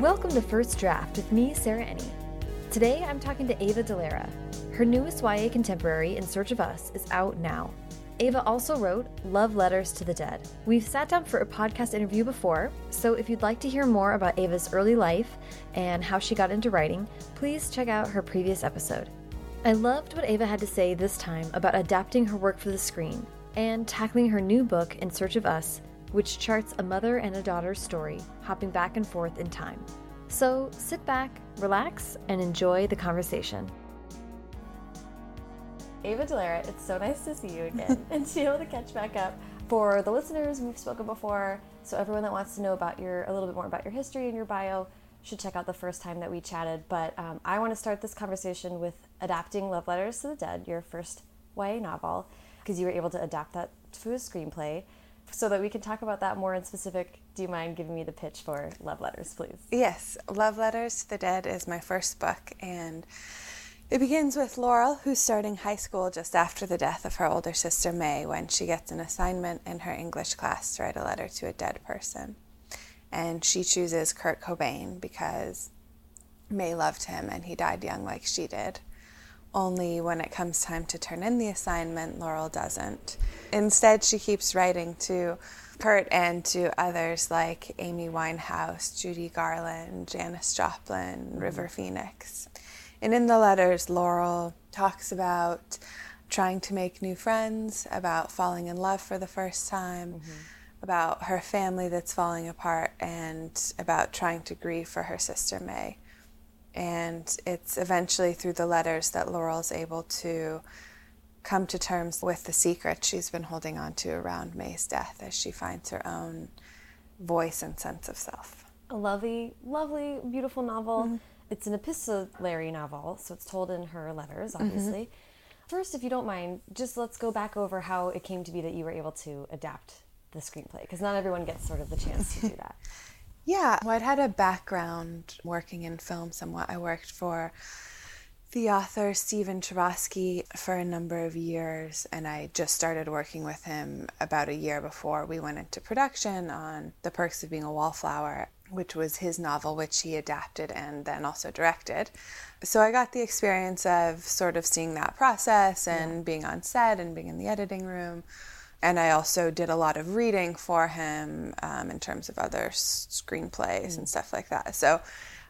Welcome to First Draft with me, Sarah Enni. Today I'm talking to Ava Dellaira. Her newest YA contemporary, In Search of Us, is out now. Ava also wrote Love Letters to the Dead. We've sat down for a podcast interview before, so if you'd like to hear more about Ava's early life and how she got into writing, please check out her previous episode. I loved what Ava had to say this time about adapting her work for the screen and tackling her new book, In Search of Us, which charts a mother and a daughter's story, hopping back and forth in time. So sit back, relax, and enjoy the conversation. Ava Dellaira, it's so nice to see you again and to be able to catch back up. For the listeners, we've spoken before, so everyone that wants to know about your a little bit more about your history and your bio should check out the first time that we chatted. But um, I want to start this conversation with adapting Love Letters to the Dead, your first YA novel, because you were able to adapt that to a screenplay so that we can talk about that more in specific, do you mind giving me the pitch for Love Letters, please? Yes, Love Letters to the Dead is my first book, and it begins with Laurel, who's starting high school just after the death of her older sister May, when she gets an assignment in her English class to write a letter to a dead person. And she chooses Kurt Cobain because May loved him and he died young like she did. Only when it comes time to turn in the assignment, Laurel doesn't. Instead, she keeps writing to Kurt and to others like Amy Winehouse, Judy Garland, Janis Joplin, River Phoenix. And in the letters, Laurel talks about trying to make new friends, about falling in love for the first time, mm-hmm. about her family that's falling apart, and about trying to grieve for her sister May. And it's eventually through the letters that Laurel's able to come to terms with the secret she's been holding on to around May's death as she finds her own voice and sense of self. A lovely, lovely, beautiful novel. Mm-hmm. It's an epistolary novel, so it's told in her letters, mm-hmm. obviously. Mm-hmm. First, if you don't mind, just let's go back over how it came to be that you were able to adapt the screenplay, because not everyone gets sort of the chance to do that. Yeah, well, I'd had a background working in film somewhat. I worked for the author Stephen Chbosky for a number of years, and I just started working with him about a year before we went into production on The Perks of Being a Wallflower, which was his novel, which he adapted and then also directed. So I got the experience of sort of seeing that process and yeah. being on set and being in the editing room. And I also did a lot of reading for him um, in terms of other screenplays mm. and stuff like that. So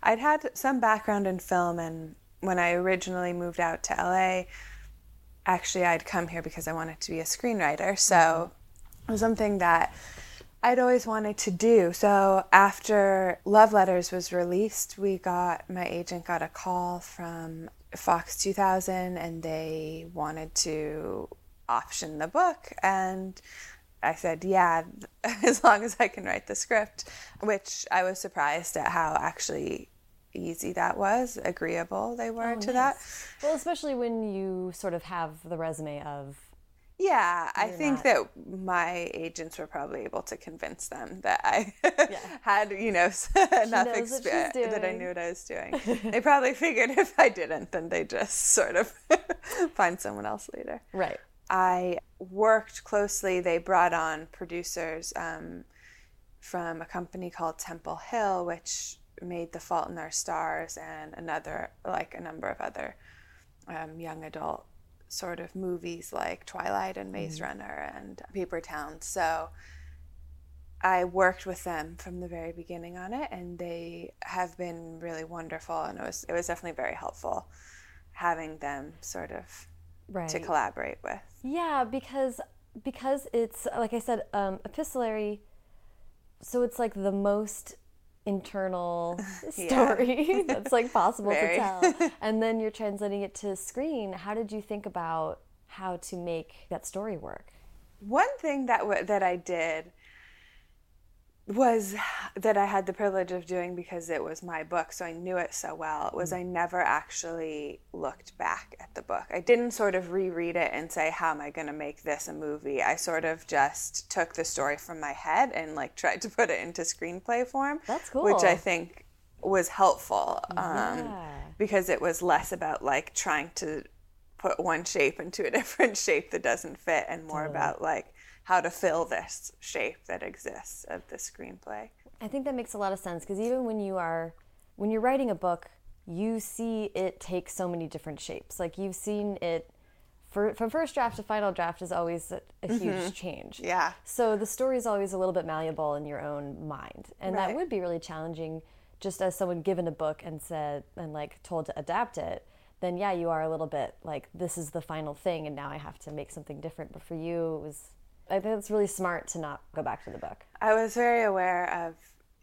I'd had some background in film and when I originally moved out to LA, actually I'd come here because I wanted to be a screenwriter. So mm-hmm. it was something that I'd always wanted to do. So after Love Letters was released, we got my agent got a call from Fox 2000 and they wanted to option the book and I said, yeah, as long as I can write the script, which I was surprised at how actually easy that was, agreeable they were oh, to nice. that. Well, especially when you sort of have the resume of. Yeah, I think not... that my agents were probably able to convince them that I yeah. had, you know, enough experience that I knew what I was doing. they probably figured if I didn't, then they just sort of find someone else later. Right. I worked closely. They brought on producers um, from a company called Temple Hill, which made The Fault in Our Stars and another, like a number of other um, young adult sort of movies like Twilight and Maze mm-hmm. Runner and Paper Towns. So I worked with them from the very beginning on it, and they have been really wonderful. And it was it was definitely very helpful having them sort of right. to collaborate with. Yeah, because because it's like I said, um, epistolary. So it's like the most internal story that's like possible to tell and then you're translating it to screen how did you think about how to make that story work one thing that w- that I did was that I had the privilege of doing because it was my book, so I knew it so well, was mm. I never actually looked back at the book. I didn't sort of reread it and say, how am I going to make this a movie? I sort of just took the story from my head and like tried to put it into screenplay form. That's cool. Which I think was helpful um, yeah. because it was less about like trying to put one shape into a different shape that doesn't fit and more totally. about like how to fill this shape that exists of the screenplay. I think that makes a lot of sense because even when you are when you're writing a book, you see it take so many different shapes. Like you've seen it for, from first draft to final draft is always a, a huge mm-hmm. change. Yeah. So the story is always a little bit malleable in your own mind, and right. that would be really challenging. Just as someone given a book and said and like told to adapt it, then yeah, you are a little bit like this is the final thing, and now I have to make something different. But for you, it was I think it's really smart to not go back to the book. I was very aware of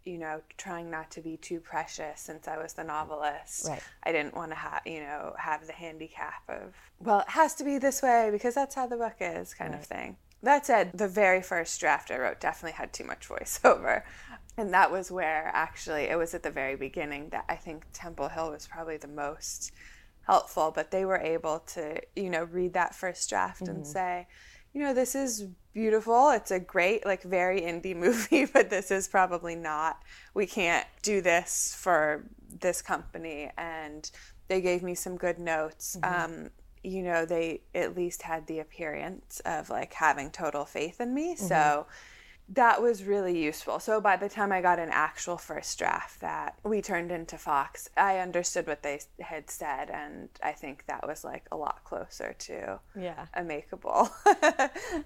you know, trying not to be too precious since I was the novelist. Right. I didn't want to have, you know, have the handicap of, well, it has to be this way because that's how the book is, kind right. of thing. That said, the very first draft I wrote definitely had too much voiceover. And that was where actually it was at the very beginning that I think Temple Hill was probably the most helpful, but they were able to, you know, read that first draft mm-hmm. and say, you know, this is beautiful. It's a great, like, very indie movie, but this is probably not. We can't do this for this company. And they gave me some good notes. Mm-hmm. Um, you know, they at least had the appearance of like having total faith in me. Mm-hmm. So that was really useful. So by the time I got an actual first draft that we turned into Fox, I understood what they had said, and I think that was like a lot closer to yeah a makeable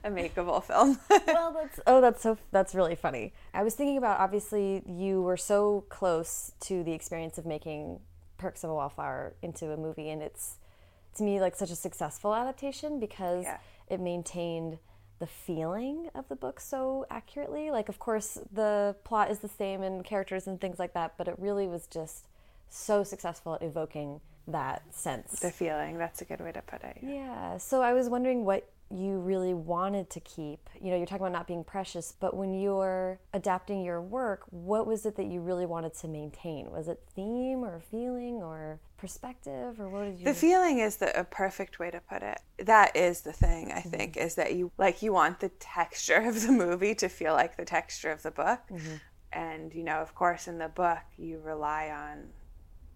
a makeable film. well, that's oh, that's so that's really funny. I was thinking about obviously you were so close to the experience of making Perks of a Wallflower into a movie, and it's to me like such a successful adaptation because yeah. it maintained the feeling of the book so accurately. Like, of course, the plot is the same and characters and things like that, but it really was just so successful at evoking that sense. The feeling, that's a good way to put it. Yeah. yeah. So I was wondering what you really wanted to keep. You know, you're talking about not being precious, but when you're adapting your work, what was it that you really wanted to maintain? Was it theme or feeling or perspective or what did you The feeling is the a perfect way to put it. That is the thing, I mm-hmm. think, is that you like you want the texture of the movie to feel like the texture of the book. Mm-hmm. And you know, of course in the book you rely on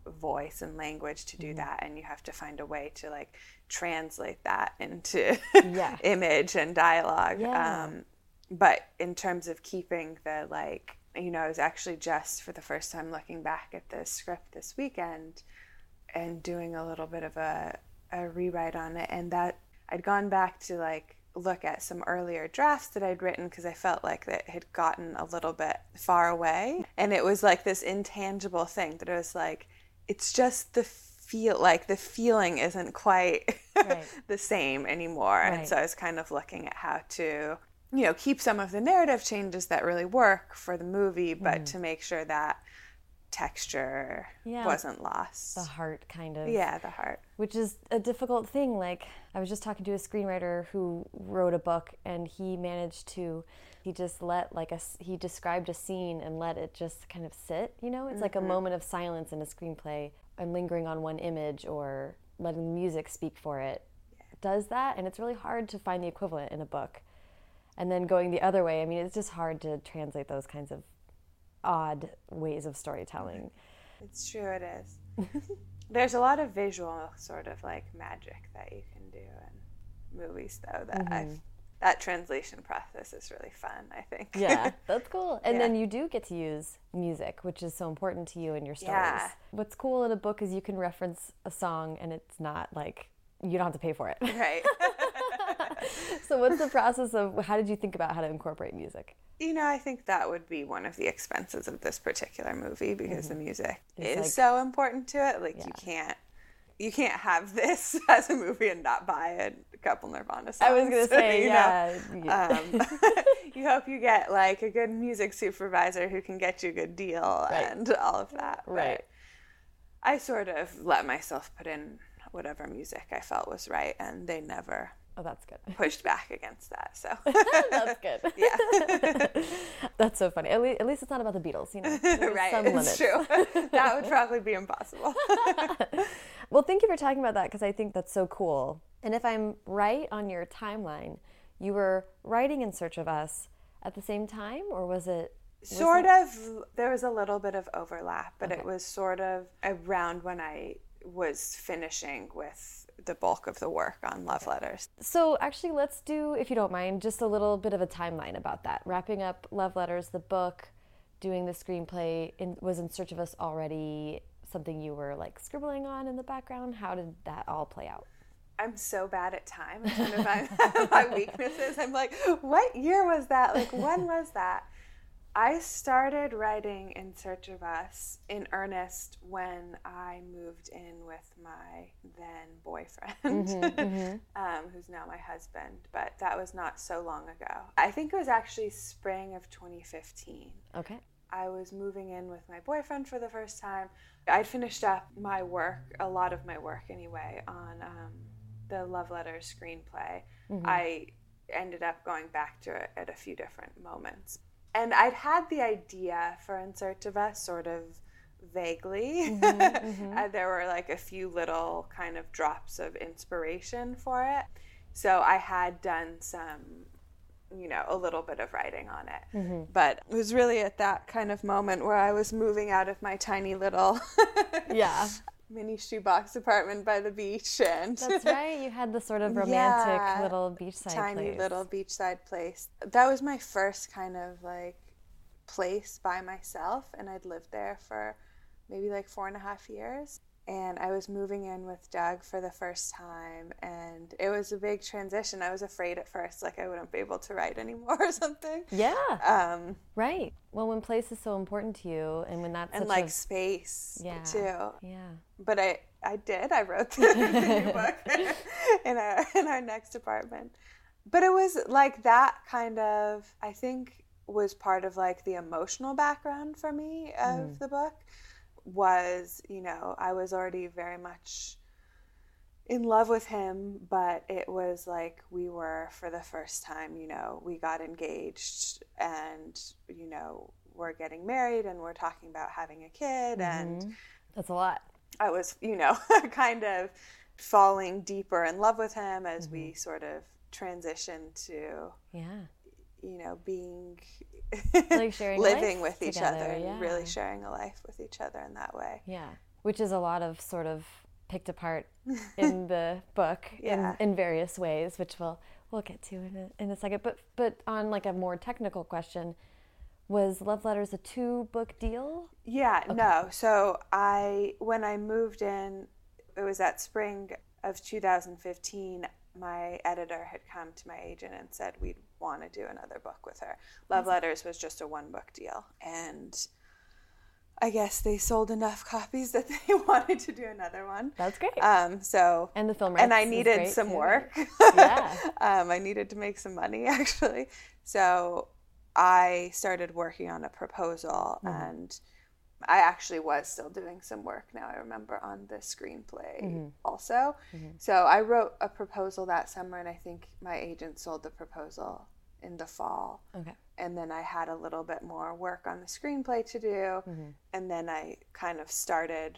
voice and language to do mm-hmm. that and you have to find a way to like translate that into yeah. image and dialogue yeah. um, but in terms of keeping the like you know i was actually just for the first time looking back at the script this weekend and doing a little bit of a, a rewrite on it and that i'd gone back to like look at some earlier drafts that I'd written because I felt like that had gotten a little bit far away. And it was like this intangible thing that it was like, it's just the feel like the feeling isn't quite right. the same anymore. Right. And so I was kind of looking at how to, you know, keep some of the narrative changes that really work for the movie, but mm. to make sure that texture yeah, wasn't lost. The heart kind of. Yeah, the heart. Which is a difficult thing. Like I was just talking to a screenwriter who wrote a book and he managed to he just let like a he described a scene and let it just kind of sit you know it's mm-hmm. like a mm-hmm. moment of silence in a screenplay and lingering on one image or letting music speak for it does that and it's really hard to find the equivalent in a book. And then going the other way i mean it's just hard to translate those kinds of odd ways of storytelling. It's true it is. There's a lot of visual sort of like magic that you can do in movies though that mm-hmm. i've that translation process is really fun, I think. yeah, that's cool. And yeah. then you do get to use music, which is so important to you in your stories. Yeah. What's cool in a book is you can reference a song and it's not like you don't have to pay for it. Right. so what's the process of how did you think about how to incorporate music? You know, I think that would be one of the expenses of this particular movie because mm-hmm. the music it's is like, so important to it. Like yeah. you can't you can't have this as a movie and not buy a couple Nirvana songs. I was gonna say, you yeah. Um, you hope you get like a good music supervisor who can get you a good deal right. and all of that. Right. But I sort of let myself put in whatever music I felt was right, and they never. Oh, that's good. Pushed back against that, so that's good. Yeah, that's so funny. At least, at least, it's not about the Beatles, you know. right, it's true. that would probably be impossible. well, thank you for talking about that because I think that's so cool. And if I'm right on your timeline, you were writing In Search of Us at the same time, or was it? Was sort it... of. There was a little bit of overlap, but okay. it was sort of around when I was finishing with the bulk of the work on love letters. So, actually, let's do, if you don't mind, just a little bit of a timeline about that. Wrapping up love letters, the book, doing the screenplay in, was in search of us already something you were like scribbling on in the background how did that all play out I'm so bad at time. It's one of my, my weaknesses. I'm like, what year was that? Like, when was that? I started writing In Search of Us in earnest when I moved in with my then boyfriend, mm-hmm, mm-hmm. um, who's now my husband. But that was not so long ago. I think it was actually spring of 2015. Okay. I was moving in with my boyfriend for the first time. I'd finished up my work, a lot of my work anyway, on um, the love letter screenplay. Mm-hmm. I ended up going back to it at a few different moments and I'd had the idea for In Search of Us sort of vaguely. Mm-hmm, mm-hmm. uh, there were like a few little kind of drops of inspiration for it. So I had done some, you know, a little bit of writing on it. Mm-hmm. But it was really at that kind of moment where I was moving out of my tiny little yeah mini shoebox apartment by the beach and that's right you had the sort of romantic yeah, little beachside tiny place. little beachside place that was my first kind of like place by myself and i'd lived there for maybe like four and a half years and I was moving in with Doug for the first time, and it was a big transition. I was afraid at first, like I wouldn't be able to write anymore or something. Yeah. Um, right. Well, when place is so important to you, and when that's and like a... space, yeah, too. Yeah. But I, I did. I wrote the, new book in our in our next apartment. But it was like that kind of. I think was part of like the emotional background for me of mm. the book was, you know, I was already very much in love with him, but it was like we were for the first time, you know, we got engaged and, you know, we're getting married and we're talking about having a kid mm-hmm. and that's a lot. I was, you know, kind of falling deeper in love with him as mm-hmm. we sort of transitioned to yeah you know being like sharing living with each together other and really sharing a life with each other in that way. Yeah which is a lot of sort of picked apart in the book yeah. in, in various ways which we'll we'll get to in a, in a second. But but on like a more technical question was love letters a two book deal? Yeah okay. no. So i when i moved in it was that spring of 2015 my editor had come to my agent and said we'd want to do another book with her. Love Letters was just a one book deal. And I guess they sold enough copies that they wanted to do another one. That's great. Um, so and the film and I needed some too. work. Yeah, um, I needed to make some money actually. So I started working on a proposal mm-hmm. and I actually was still doing some work now. I remember on the screenplay mm-hmm. also. Mm-hmm. So I wrote a proposal that summer, and I think my agent sold the proposal in the fall. Okay. And then I had a little bit more work on the screenplay to do. Mm-hmm. And then I kind of started,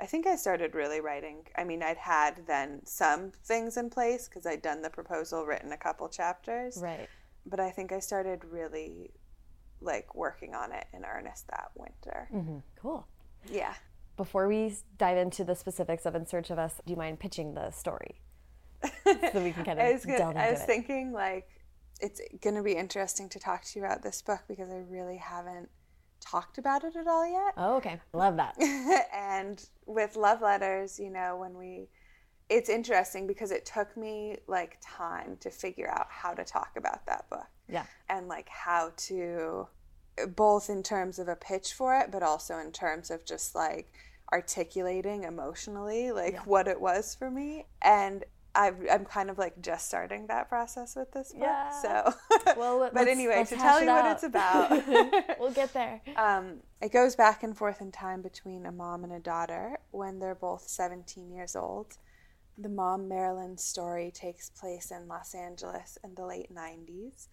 I think I started really writing. I mean, I'd had then some things in place because I'd done the proposal, written a couple chapters. Right. But I think I started really like working on it in earnest that winter. Mm-hmm. Cool. Yeah. Before we dive into the specifics of In Search of Us, do you mind pitching the story so we can kind of I was, gonna, delve into I was it. thinking like it's going to be interesting to talk to you about this book because I really haven't talked about it at all yet. Oh, okay. Love that. and with love letters, you know, when we it's interesting because it took me like time to figure out how to talk about that book. Yeah. And like how to both in terms of a pitch for it, but also in terms of just like articulating emotionally like yeah. what it was for me. And i am kind of like just starting that process with this book. Yeah. So, well, but anyway, to tell you what it's about, we'll get there. Um, it goes back and forth in time between a mom and a daughter when they're both 17 years old. The mom Marilyn's story takes place in Los Angeles in the late 90s,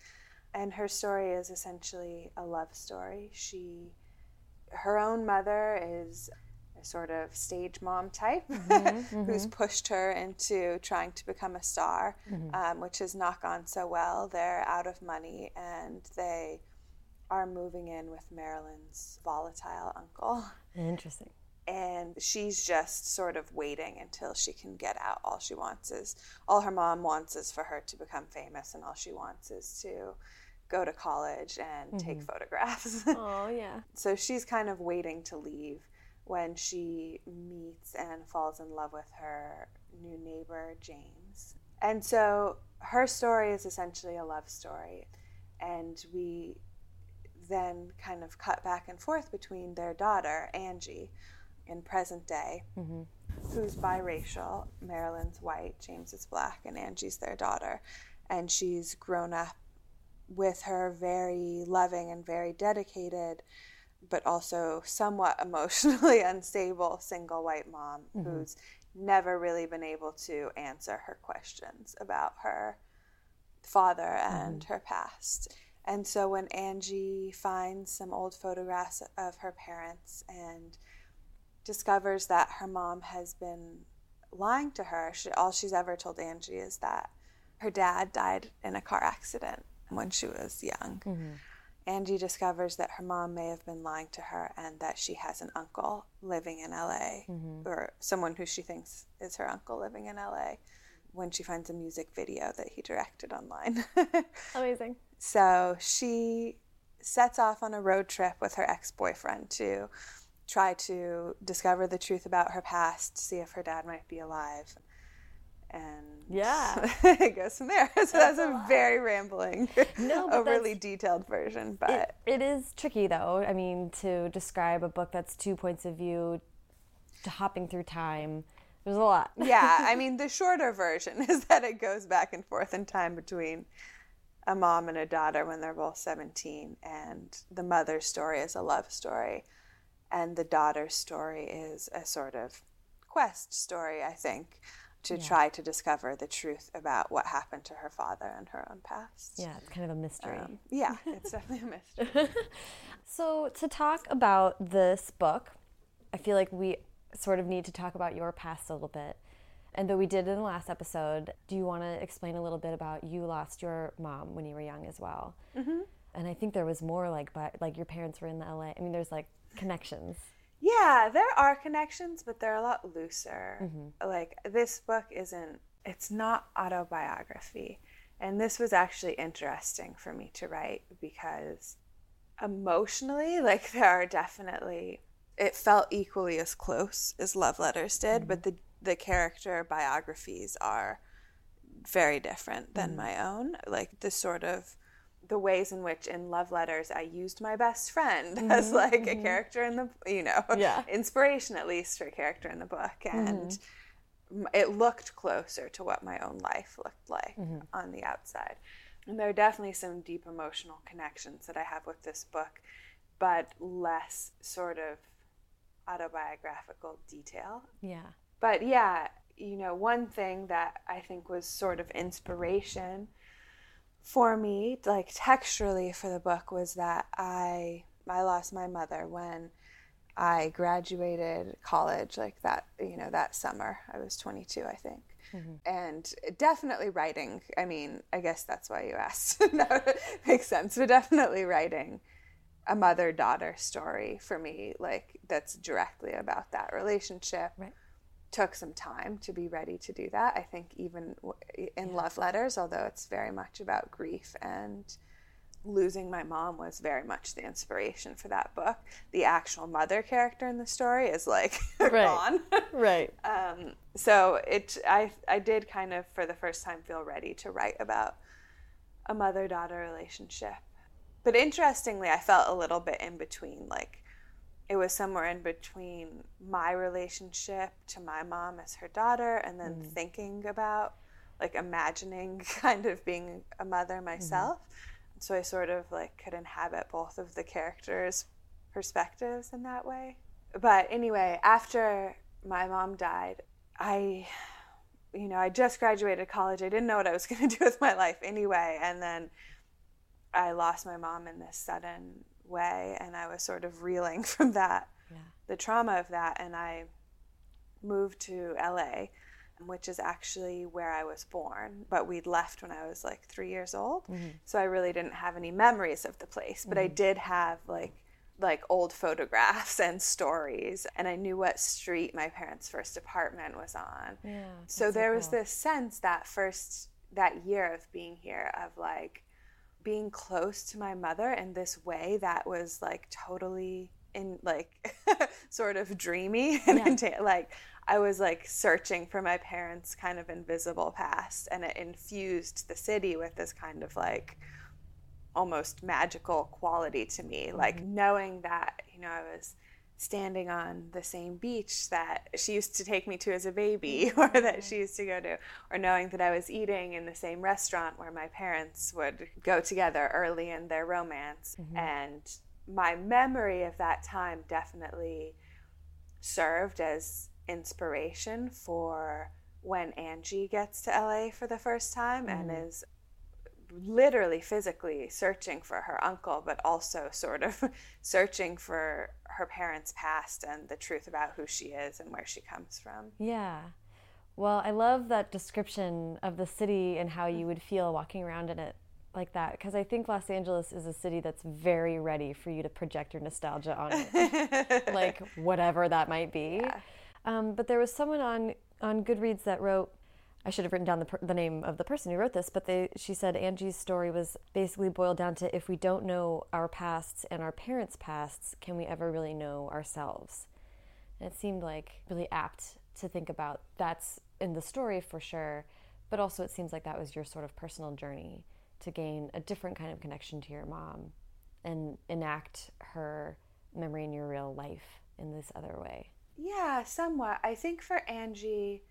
and her story is essentially a love story. She, her own mother is a sort of stage mom type mm-hmm, mm-hmm. who's pushed her into trying to become a star, mm-hmm. um, which has not gone so well. They're out of money and they are moving in with Marilyn's volatile uncle. Interesting and she's just sort of waiting until she can get out. All she wants is all her mom wants is for her to become famous, and all she wants is to go to college and mm-hmm. take photographs. Oh, yeah. so she's kind of waiting to leave when she meets and falls in love with her new neighbor, James. And so her story is essentially a love story. And we then kind of cut back and forth between their daughter, Angie, in present day, mm-hmm. who's biracial. Marilyn's white, James is black, and Angie's their daughter. And she's grown up with her very loving and very dedicated, but also somewhat emotionally unstable single white mom mm-hmm. who's never really been able to answer her questions about her father and mm-hmm. her past. And so when Angie finds some old photographs of her parents and discovers that her mom has been lying to her, she, all she's ever told Angie is that her dad died in a car accident when she was young. Mm-hmm. Angie discovers that her mom may have been lying to her and that she has an uncle living in LA, mm-hmm. or someone who she thinks is her uncle living in LA when she finds a music video that he directed online. Amazing. So she sets off on a road trip with her ex boyfriend to try to discover the truth about her past, see if her dad might be alive and yeah, it goes from there. So that's, that's a, a very rambling, no, overly detailed version. But it, it is tricky, though. I mean, to describe a book that's two points of view, to hopping through time. There's a lot. yeah, I mean, the shorter version is that it goes back and forth in time between a mom and a daughter when they're both 17, and the mother's story is a love story, and the daughter's story is a sort of quest story, I think to yeah. try to discover the truth about what happened to her father and her own past. Yeah, it's kind of a mystery. Um, yeah, it's definitely a mystery. so, to talk about this book, I feel like we sort of need to talk about your past a little bit. And though we did in the last episode, do you want to explain a little bit about you lost your mom when you were young as well? Mm-hmm. And I think there was more like, but like your parents were in the LA. I mean, there's like connections. Yeah, there are connections, but they're a lot looser. Mm-hmm. Like this book isn't it's not autobiography. And this was actually interesting for me to write because emotionally, like there are definitely it felt equally as close as love letters did, mm-hmm. but the the character biographies are very different than mm-hmm. my own. Like the sort of the ways in which in love letters I used my best friend mm-hmm, as like mm-hmm. a character in the you know yeah. inspiration at least for a character in the book and mm-hmm. it looked closer to what my own life looked like mm-hmm. on the outside and there are definitely some deep emotional connections that I have with this book but less sort of autobiographical detail yeah but yeah you know one thing that I think was sort of inspiration for me, like texturally for the book, was that I I lost my mother when I graduated college, like that you know that summer. I was 22, I think. Mm-hmm. And definitely writing. I mean, I guess that's why you asked. that makes sense. But definitely writing a mother daughter story for me, like that's directly about that relationship. Right took some time to be ready to do that. I think even in yeah. love letters, although it's very much about grief and losing my mom was very much the inspiration for that book. The actual mother character in the story is like right. gone. right. Um, so it, I, I did kind of for the first time feel ready to write about a mother daughter relationship. But interestingly, I felt a little bit in between, like it was somewhere in between my relationship to my mom as her daughter and then mm thinking about like imagining kind of being a mother mm-hmm. myself mm-hmm. so i sort of like could inhabit both of the characters perspectives in that way but anyway after my mom died i you know i just graduated college i didn't know what i was going to do with my life anyway and then i lost my mom in this sudden way and I was sort of reeling from that, yeah. the trauma of that. And I moved to LA, which is actually where I was born, but we'd left when I was like three years old. Mm-hmm. So I really didn't have any memories of the place, but mm-hmm. I did have like like old photographs and stories and I knew what street my parents' first apartment was on. Yeah, so there so cool. was this sense that first that year of being here of like being close to my mother in this way that was like totally in like sort of dreamy and yeah. like I was like searching for my parents' kind of invisible past, and it infused the city with this kind of like almost magical quality to me. Mm-hmm. Like knowing that, you know, I was standing on the same beach that she used to take me to as a baby or that she used to go to, or knowing that I was eating in the same restaurant where my parents would go together early in their romance. Mm-hmm. And my memory of that time definitely served as inspiration for when Angie gets to LA for the first time mm-hmm. and is literally physically searching for her uncle, but also sort of searching for her parents' past and the truth about who she is and where she comes from. Yeah. Well, I love that description of the city and how you would feel walking around in it like that because I think Los Angeles is a city that's very ready for you to project your nostalgia on it, like whatever that might be. Yeah. Um, but there was someone on on Goodreads that wrote. I should have written down the, the name of the person who wrote this, but they, she said Angie's story was basically boiled down to if we don't know our pasts and our parents' pasts, can we ever really know ourselves? And it seemed like really apt to think about that's in the story for sure, but also it seems like that was your sort of personal journey to gain a different kind of connection to your mom and enact her memory in your real life in this other way. Yeah, somewhat. I think for Angie,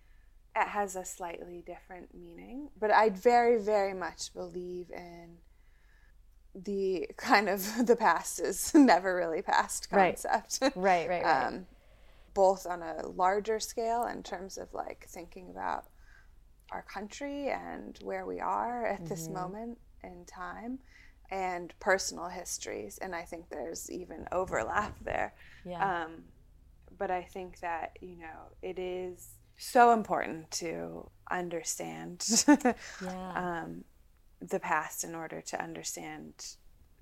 it has a slightly different meaning, but I very, very much believe in the kind of the past is never really past concept. Right, right, right. right. Um, both on a larger scale in terms of like thinking about our country and where we are at mm-hmm. this moment in time and personal histories and i think there's even overlap there yeah. Um, but i think that you know it is so important to understand yeah. um, the past in order to understand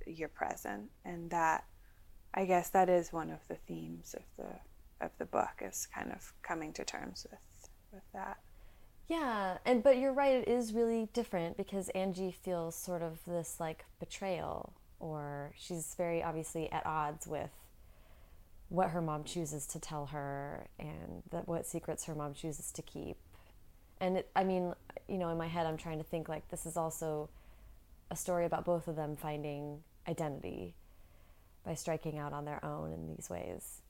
your present and that i guess that is one of the themes of the of the book is kind of coming to terms with with that yeah, and but you're right, it is really different because Angie feels sort of this like betrayal, or she's very obviously at odds with what her mom chooses to tell her and that what secrets her mom chooses to keep. And it, I mean, you know, in my head, I'm trying to think like this is also a story about both of them finding identity by striking out on their own in these ways.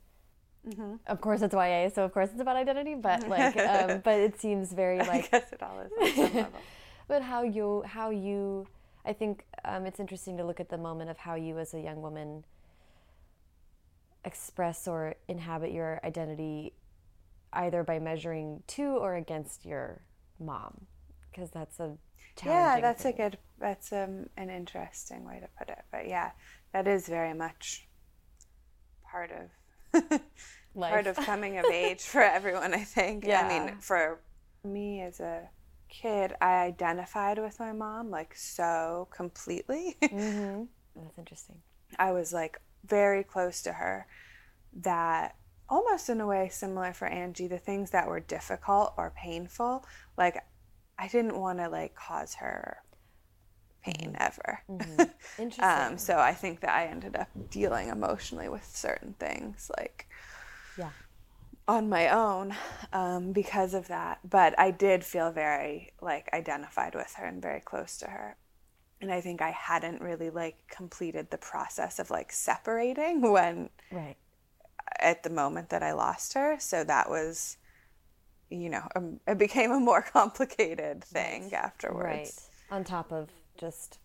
Mm-hmm. Of course, it's YA, so of course it's about identity. But like, um, but it seems very like. I guess it all is. but how you how you, I think um, it's interesting to look at the moment of how you as a young woman express or inhabit your identity, either by measuring to or against your mom, because that's a yeah, that's thing. a good that's um, an interesting way to put it. But yeah, that is very much part of part of coming of age for everyone, I think. Yeah. I mean, for me as a kid, I identified with my mom like so completely. Mm-hmm. That's interesting. I was like very close to her that almost in a way similar for Angie, the things that were difficult or painful, like I didn't want to like cause her pain mm-hmm. ever. Mm-hmm. Interesting. um, so I think that I ended up dealing emotionally with certain things like yeah on my own um, because of that. But I did feel very like identified with her and very close to her. And I think I hadn't really like completed the process of like separating when right. at the moment that I lost her. So that was you know, um, it became a more complicated thing afterwards. Right. On top of just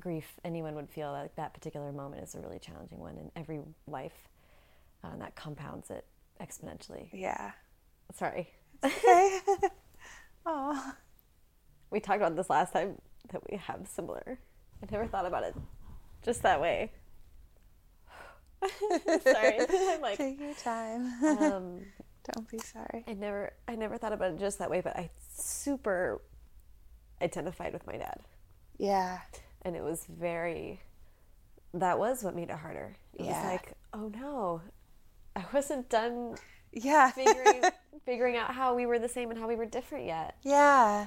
grief anyone would feel like that particular moment is a really challenging one in every life uh, and that compounds it exponentially. Yeah. Sorry. Okay. Oh we talked about this last time that we have similar i never thought about it just that way sorry i'm like take your time um, don't be sorry i never i never thought about it just that way but i super identified with my dad. Yeah. And it was very, that was what made it harder. It yeah. was like, oh no, I wasn't done yeah. figuring, figuring out how we were the same and how we were different yet. Yeah.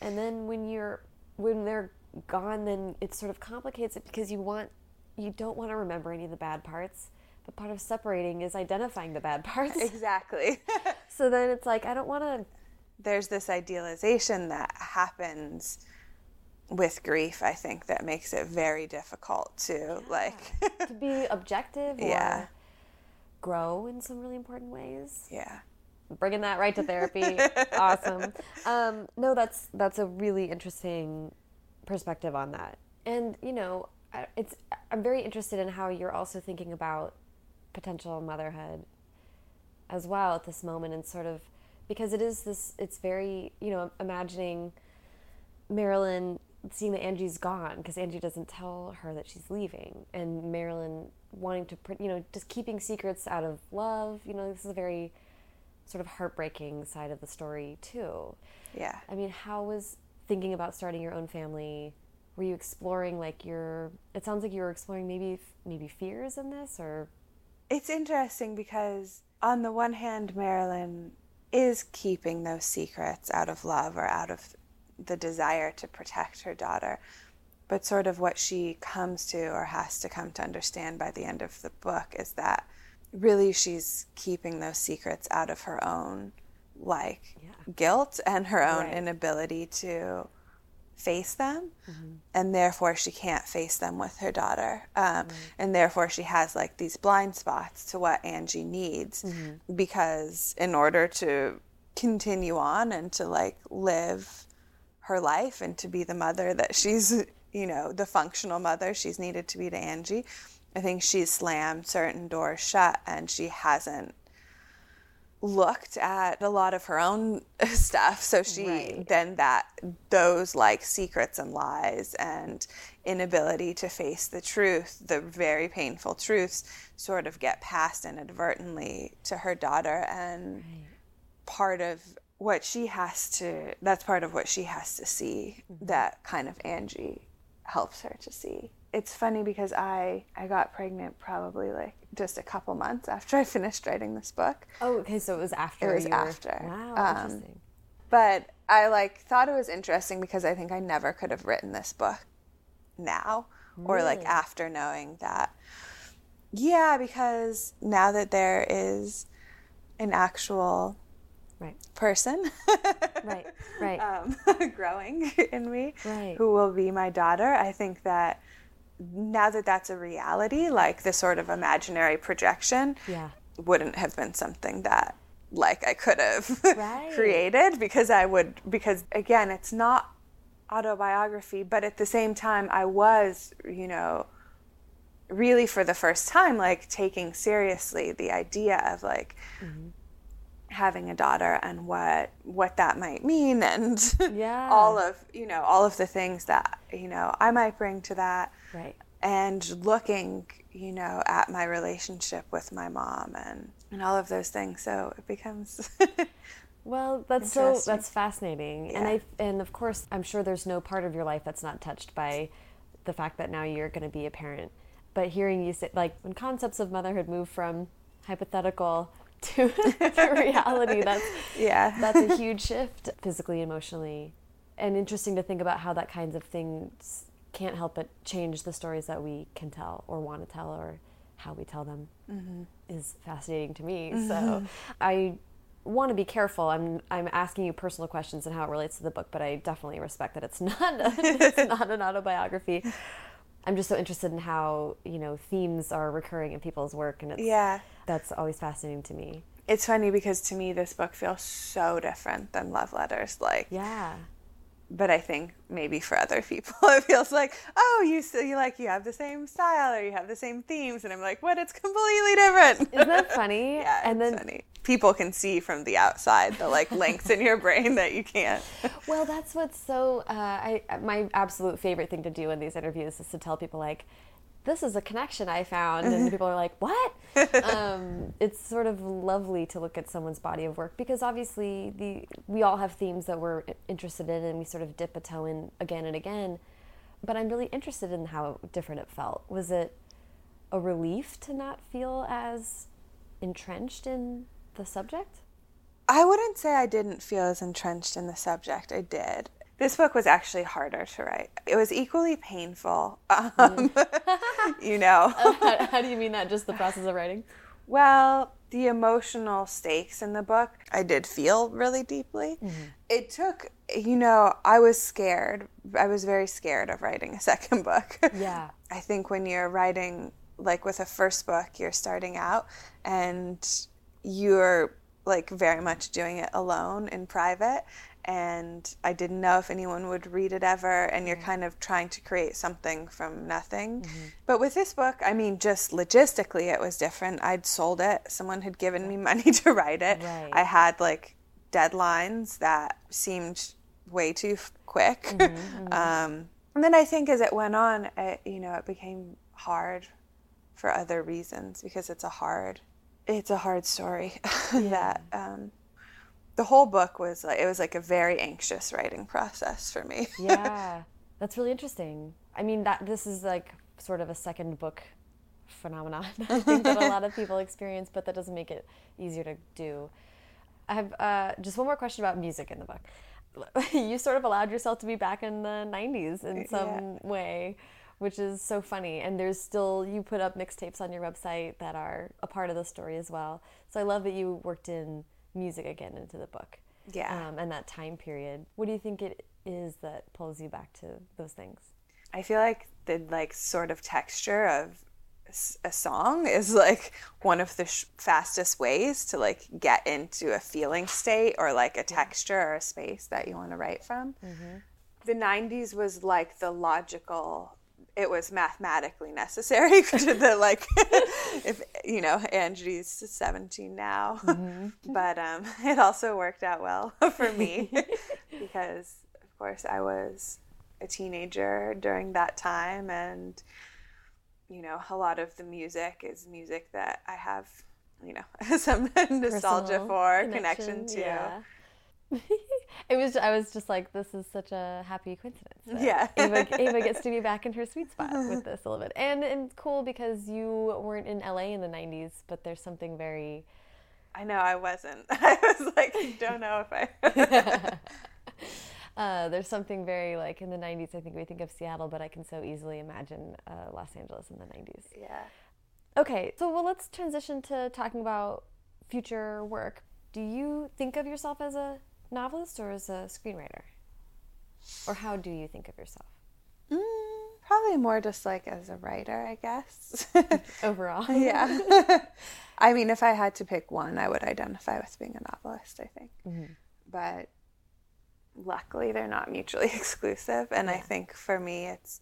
And then when you're, when they're gone, then it sort of complicates it because you want you don't want to remember any of the bad parts. But part of separating is identifying the bad parts. Exactly. so then it's like I don't want to. There's this idealization that happens with grief. I think that makes it very difficult to yeah. like to be objective. yeah. grow in some really important ways. Yeah bringing that right to therapy. awesome. Um, no, that's that's a really interesting perspective on that. And you know, it's I'm very interested in how you're also thinking about potential motherhood as well at this moment, and sort of because it is this. It's very you know imagining Marilyn seeing that Angie's gone because Angie doesn't tell her that she's leaving, and Marilyn wanting to you know just keeping secrets out of love. You know, this is a very sort of heartbreaking side of the story too. Yeah. I mean, how was thinking about starting your own family? Were you exploring like your? It sounds like you were exploring maybe maybe fears in this, or. It's interesting because on the one hand, Marilyn is keeping those secrets out of love or out of the desire to protect her daughter. But sort of what she comes to or has to come to understand by the end of the book is that really she's keeping those secrets out of her own like yeah. guilt and her own right. inability to face them mm-hmm. and therefore she can't face them with her daughter um, mm-hmm. and therefore she has like these blind spots to what angie needs mm-hmm. because in order to continue on and to like live her life and to be the mother that she's you know the functional mother she's needed to be to angie I think she's slammed certain doors shut and she hasn't looked at a lot of her own stuff so she right. then that those like secrets and lies and inability to face the truth the very painful truths sort of get passed inadvertently to her daughter and right. part of what she has to that's part of what she has to see mm-hmm. that kind of Angie helps her to see it's funny because I I got pregnant probably like just a couple months after I finished writing this book. Oh, okay, so it was after. It was after. Were... Wow, um, interesting. But I like thought it was interesting because I think I never could have written this book now really? or like after knowing that. Yeah, because now that there is an actual right. person right right um, growing in me right. who will be my daughter i think that now that that's a reality, like the sort of imaginary projection yeah. wouldn't have been something that like I could have right. created because I would because again it's not autobiography but at the same time I was you know really for the first time like taking seriously the idea of like mm-hmm. Having a daughter and what what that might mean and yeah. all of you know all of the things that you know I might bring to that Right. And looking, you know, at my relationship with my mom and, and all of those things. So it becomes Well, that's so that's fascinating. Yeah. And I and of course, I'm sure there's no part of your life that's not touched by the fact that now you're going to be a parent. But hearing you say like when concepts of motherhood move from hypothetical to, to reality, that's yeah. that's a huge shift physically, emotionally. And interesting to think about how that kinds of things can't help but change the stories that we can tell or want to tell or how we tell them mm-hmm. is fascinating to me. Mm-hmm. So I want to be careful. I'm I'm asking you personal questions and how it relates to the book, but I definitely respect that it's not it's not an autobiography. I'm just so interested in how you know themes are recurring in people's work, and it's, yeah, that's always fascinating to me. It's funny because to me this book feels so different than love letters. Like yeah, but I think maybe for other people it feels like, oh, you you like you have the same style or you have the same themes, and I'm like, what? It's completely different. Isn't that funny? yeah, and then funny. people can see from the outside the like links in your brain that you can't. well, that's what's so. Uh, I my absolute favorite thing to do in these interviews is to tell people like, this is a connection I found. And people are like, what? um, it's sort of lovely to look at someone's body of work because obviously the we all have themes that we're interested in and we sort of dip a toe in again and again. But I'm really interested in how different it felt. Was it a relief to not feel as entrenched in the subject? I wouldn't say I didn't feel as entrenched in the subject. I did. This book was actually harder to write. It was equally painful. Um, mm. you know. Uh, how, how do you mean that? Just the process of writing? Well, the emotional stakes in the book, I did feel really deeply. Mm-hmm. It took, you know, I was scared. I was very scared of writing a second book. Yeah. I think when you're writing, like with a first book, you're starting out and you're like very much doing it alone in private. And I didn't know if anyone would read it ever. And you're kind of trying to create something from nothing. But with this book, I mean, just logistically, it was different. I'd sold it, someone had given me money to write it. Right. I had like deadlines that seemed way too quick. um, and then I think as it went on, it, you know, it became hard for other reasons because it's a hard, it's a hard story that um, the whole book was like it was like a very anxious writing process for me. Yeah. That's really interesting. I mean, that this is like sort of a second book phenomenon. I think that a lot of people experience, but that doesn't make it easier to do. I have uh, just one more question about music in the book. you sort of allowed yourself to be back in the 90s in some way, which is so funny. And there's still, you put up mixtapes on your website that are a part of the story as well. So I love that you worked in music again into the book. Yeah. Um, and that time period. What do you think it is that pulls you back to those things? I feel like the like sort of texture of a song is like one of the sh- fastest ways to like get into a feeling state or like a texture or a space that you want to write from. The 90s was like the logical it was mathematically necessary to the like if you know Angie's 17 now. But um it also worked out well for me because of course I was a teenager during that time and you know a lot of the music is music that I have you know some nostalgia Personal for connection, to. yeah. It was. I was just like, this is such a happy coincidence. Yeah. Ava, Ava gets to be back in her sweet spot with this a little bit, and and it's cool because you weren't in LA in the '90s, but there's something very. I know I wasn't I was like don't know if I Uh, there's something very like in the '90s. I think we think of Seattle, but I can so easily imagine uh, Los Angeles in the '90s. yeah Okay, so well, let's transition to talking about future work. Do you think of yourself as a novelist or as a screenwriter? Or how do you think of yourself Mm, probably more just like as a writer, I guess. overall? yeah. I mean, if I had to pick one, I would identify with being a novelist, I think. But luckily, they're not mutually exclusive. And I think for me, it's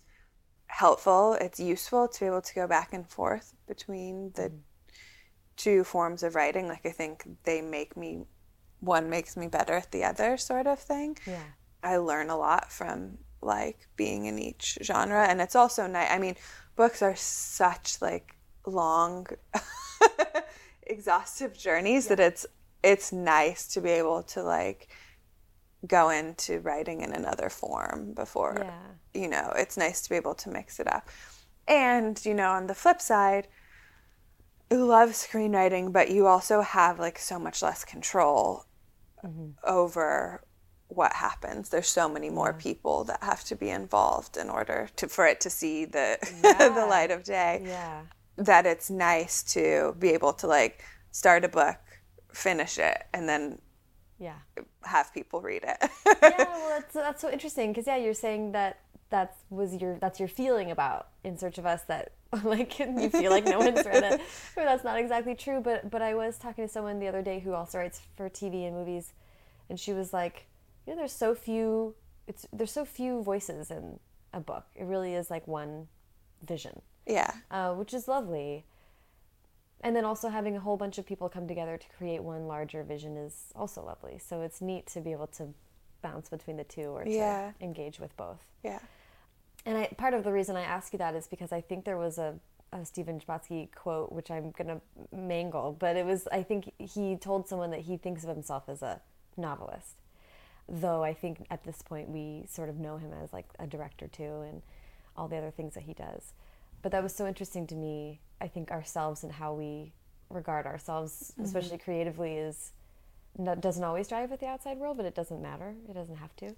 helpful, it's useful to be able to go back and forth between the two forms of writing. Like, I think they make me, one makes me better at the other, sort of thing. Yeah. I learn a lot from like being in each genre and it's also nice I mean books are such like long exhaustive journeys that it's it's nice to be able to like go into writing in another form before Yeah. you know it's nice to be able to mix it up and you know on the flip side you love screenwriting but you also have like so much less control Mm-hmm. over what happens. There's so many more people that have to be involved in order to for it to see the the light of day. Yeah. that it's nice to be able to like start a book finish it and then Yeah. have people read it. Yeah, well, that's, that's so interesting because, yeah, you're saying that that was your that's your feeling about in search of us that like you feel like no one's read it. Or that's not exactly true but but i was talking to someone the other day who also writes for tv and movies and she was like you know there's so few it's there's so few voices in a book. It really is like one vision. Yeah. Uh, which is lovely. And then also having a whole bunch of people come together to create one larger vision is also lovely. So it's neat to be able to bounce between the two or to Yeah. engage with both. Yeah. And I, part of the reason I ask you that is because I think there was a, a Stephen Chbosky quote, which I'm going to mangle, but it was, I think he told someone that he thinks of himself as a novelist. Though I think at this point we sort of know him as like a director too and all the other things that he does. But that was so interesting to me. I think ourselves and how we regard ourselves, mm-hmm. especially creatively, is doesn't always drive with the outside world, but it doesn't matter. It doesn't have to.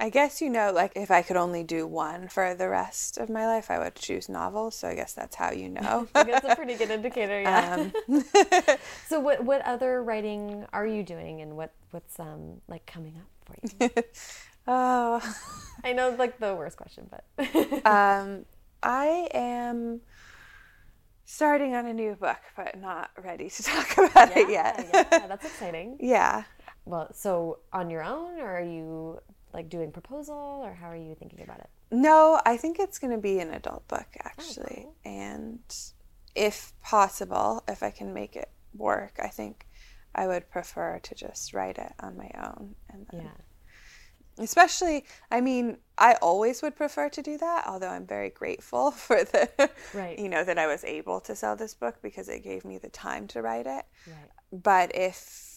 I guess you know, like if I could only do one for the rest of my life, I would choose novels. So I guess that's how you know. That's a pretty good indicator. Yeah. Um. so what what other writing are you doing, and what what's um like coming up for you? oh, I know, like the worst question, but um, I am starting on a new book, but not ready to talk about yeah, it yet. yeah, that's exciting. Yeah. Well, so on your own, or are you like doing proposal or how are you thinking about it? No, I think it's going to be an adult book actually. Oh, cool. And if possible, if I can make it work, I think I would prefer to just write it on my own and then yeah. Especially, I mean, I always would prefer to do that, although I'm very grateful for the, right. you know, that I was able to sell this book because it gave me the time to write it. Right. But if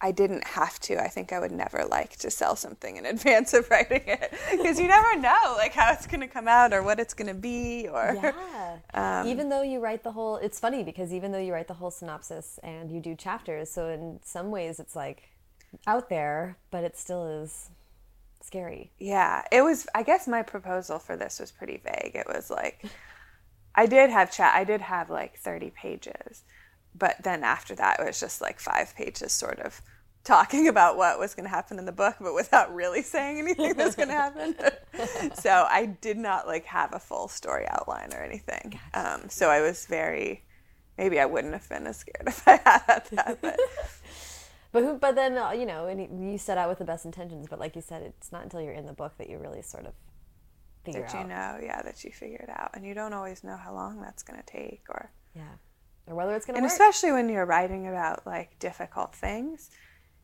I didn't have to. I think I would never like to sell something in advance of writing it because you never know like how it's going to come out or what it's going to be or yeah. Um, even though you write the whole, it's funny because even though you write the whole synopsis and you do chapters, so in some ways it's like out there, but it still is scary. Yeah, it was. I guess my proposal for this was pretty vague. It was like I did have chat. I did have like thirty pages but then after that, it was just like five pages, sort of talking about what was going to happen in the book, but without really saying anything that's going to happen. so I did not like have a full story outline or anything. Um, so I was very, maybe I wouldn't have been as scared if I had that. But, but, who, but then uh, you know, and you set out with the best intentions, but like you said, it's not until you're in the book that you really sort of figure that out. you know, yeah, that you figure it out, and you don't always know how long that's going to take, or yeah or whether it's going to work. And especially when you're writing about like difficult things,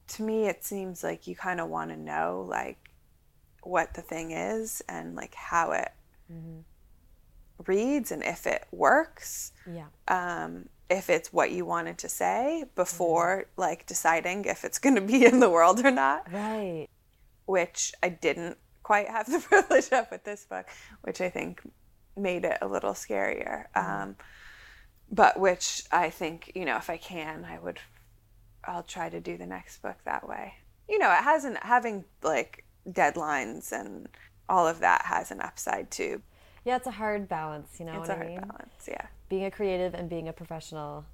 to me it seems like you kind of want to know like what the thing is and like how it mm-hmm. reads and if it works. Yeah. Um, if it's what you wanted to say before mm-hmm. like deciding if it's going to be in the world or not. Right. Which I didn't quite have the privilege of with this book, which I think made it a little scarier. Mm-hmm. Um, but which I think, you know, if I can, I would, I'll try to do the next book that way. You know, it hasn't, having like deadlines and all of that has an upside too. Yeah, it's a hard balance, you know it's what I mean? balance, yeah. Being a creative and being a professional.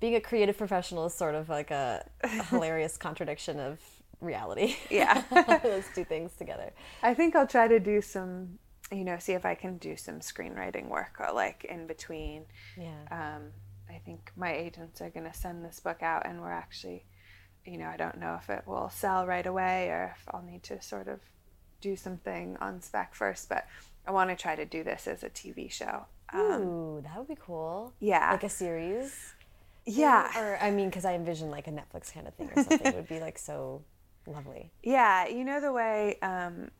Being a creative professional is sort of like a, a hilarious contradiction of reality. Yeah. Those two things together. I think I'll try to do some you know, see if I can do some screenwriting work or like in between. Yeah. Um, I think my agents are going to send this book out, and we're actually, you know, I don't know if it will sell right away or if I'll need to sort of do something on spec first, but I want to try to do this as a TV show. Um, Ooh, that would be cool. Yeah. Like a series. Yeah. Or, I mean, because I envision like a Netflix kind of thing or something would be like so lovely. Yeah. You know, the way um,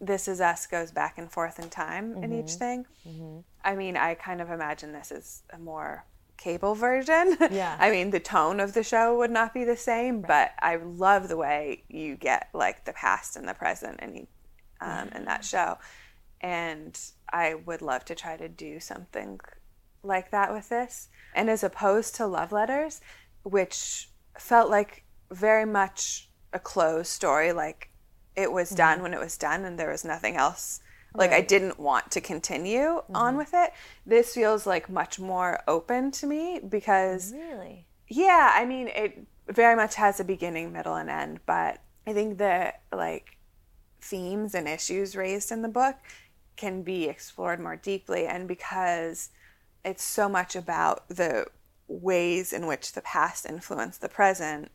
this Is Us goes back and forth in time mm-hmm. in each mm-hmm. thing. Mm-hmm. I mean, I kind of imagine this is a more cable version. Yeah. I mean, the tone of the show would not be the same, right. but I love the way you get like the past and the present and um, in that show. And I would love to try to do something like that with this. And as opposed to love letters, which felt like very much a closed story, like it was mm-hmm. done when it was done and there was nothing else like right. i didn't want to continue mm-hmm. on with it this feels like much more open to me because really yeah i mean it very much has a beginning middle and end but i think the like themes and issues raised in the book can be explored more deeply and because it's so much about the ways in which the past influenced the present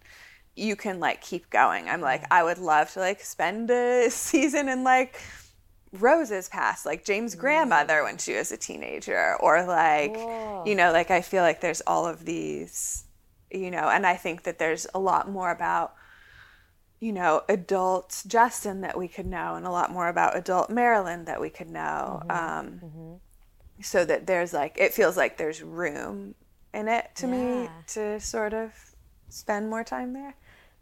you can like keep going. I'm like, I would love to like spend a season in like Rose's past, like James' grandmother when she was a teenager, or like, Whoa. you know, like I feel like there's all of these, you know, and I think that there's a lot more about, you know, adult Justin that we could know, and a lot more about adult Marilyn that we could know. Mm-hmm. Um, mm-hmm. So that there's like, it feels like there's room in it to yeah. me to sort of spend more time there.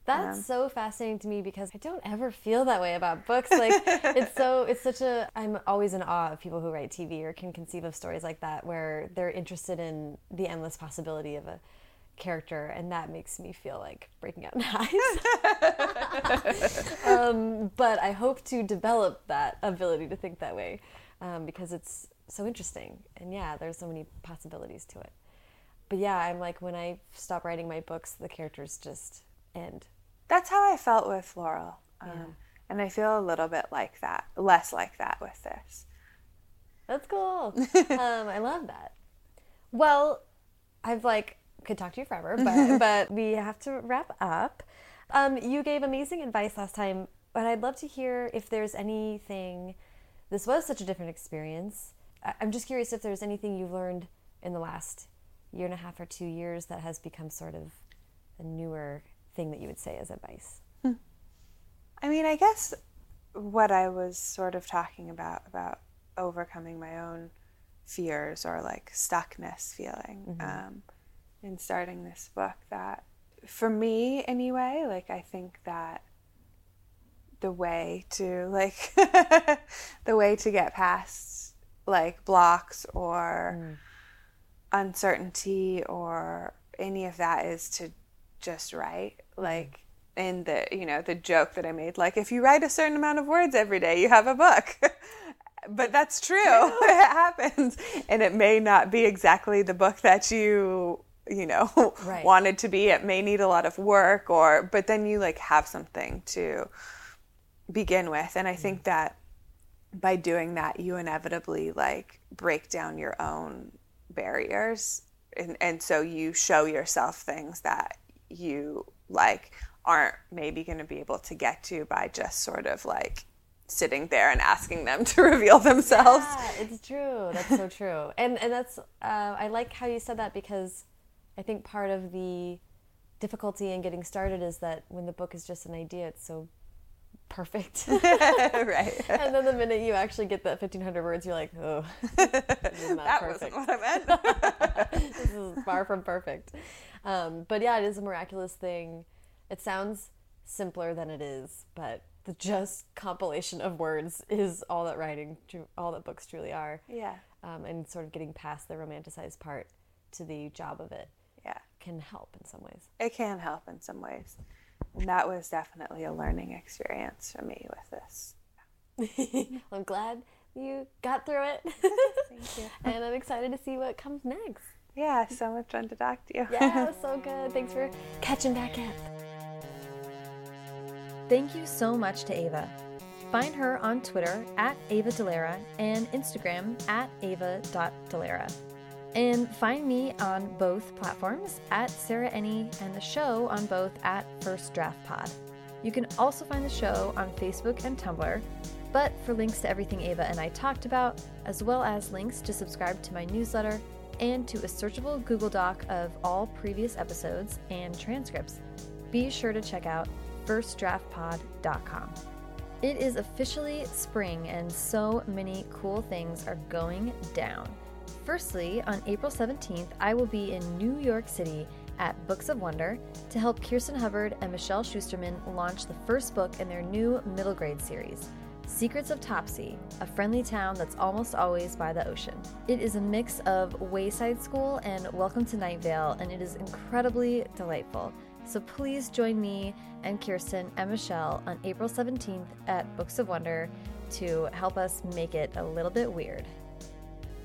That's um, so fascinating to me because I don't ever feel that way about books. Like it's so it's such a I'm always in awe of people who write TV or can conceive of stories like that where they're interested in the endless possibility of a character, and that makes me feel like breaking out in highs. um, but I hope to develop that ability to think that way um, because it's so interesting. And yeah, there's so many possibilities to it. But yeah, I'm like, when I stop writing my books, the characters just end. That's how I felt with Laurel. Um, yeah. And I feel a little bit like that, less like that with this. That's cool. um, I love that. Well, I've like could talk to you forever, but but we have to wrap up. Um, you gave amazing advice last time, but I'd love to hear if there's anything. This was such a different experience. I'm just curious if there's anything you've learned in the last year and a half or two years that has become sort of a newer thing that you would say as advice. Hmm. I mean, I guess what I was sort of talking about about overcoming my own fears or like stuckness feeling. Mm-hmm. Um, in starting this book that for me anyway like i think that the way to like the way to get past like blocks or mm. Uncertainty or any of that is to just write like in the you know the joke that i made like if you write a certain amount of words every day you have a book. But that's true. It happens. And it may not be exactly the book that you you know right. wanted to be. It may need a lot of work or but then you like have something to begin with. And i mm-hmm. think that by doing that you inevitably like break down your own barriers and and so you show yourself things that you like aren't maybe going to be able to get to by just sort of like sitting there and asking them to reveal themselves. Yeah, it's true. That's so true. And and that's uh, I like how you said that because I think part of the difficulty in getting started is that when the book is just an idea, it's so perfect. right. and then the minute you actually get that 1500 words, you're like, oh, that perfect. wasn't what I meant. this is far from perfect. Um, but yeah, it is a miraculous thing. It sounds simpler than it is, but the just compilation of words is all that writing, all that books truly are. Yeah. Um, and sort of getting past the romanticized part to the job of it yeah can help in some ways it can help in some ways and that was definitely a learning experience for me with this. I'm glad you got through it. Thank you. And i'm excited to see what comes next. Yeah so much fun to talk to you. Yeah so good. Thanks for catching back up. Thank you so much to ava. Find her on Twitter at Ava Dellaira and Instagram at ava.dellaira. And find me on both platforms at Sarah Enni and the show on both at First Draft Pod. You can also find the show on Facebook and Tumblr. But for links to everything Ava and I talked about, as well as links to subscribe to my newsletter and to a searchable Google Doc of all previous episodes and transcripts, be sure to check out firstdraftpod.com. It is officially spring, and so many cool things are going down. Firstly, on April 17th, I will be in New York City at Books of Wonder to help Kirsten Hubbard and Michelle Schusterman launch the first book in their new middle grade series. Secrets of Topsea, a friendly town that's almost always by the ocean. It is a mix of Wayside School and Welcome to Night Vale, and it is incredibly delightful. So please join me and Kirsten and Michelle on April 17th at Books of Wonder to help us make it a little bit weird.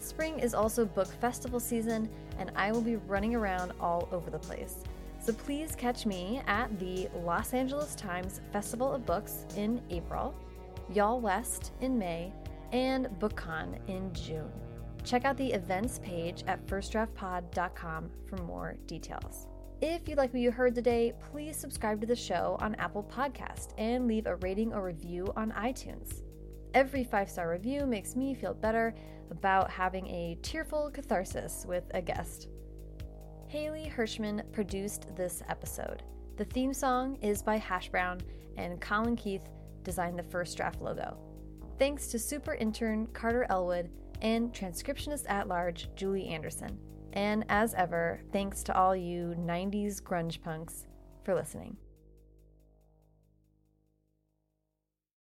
Spring is also book festival season, and I will be running around all over the place. So please catch me at the Los Angeles Times Festival of Books in April, YALLWEST in May, and BookCon in June. Check out the events page at firstdraftpod.com for more details. If you like what you heard today, please subscribe to the show on Apple Podcast and leave a rating or review on iTunes. Every five star review makes me feel better about having a tearful catharsis with a guest. Haley Hirschman produced this episode. The theme song is by Hash Brown, and Colin Keith designed the first draft logo. Thanks to super intern Carter Elwood and transcriptionist at large Julie Anderson. And as ever, thanks to all you 90s grunge punks for listening.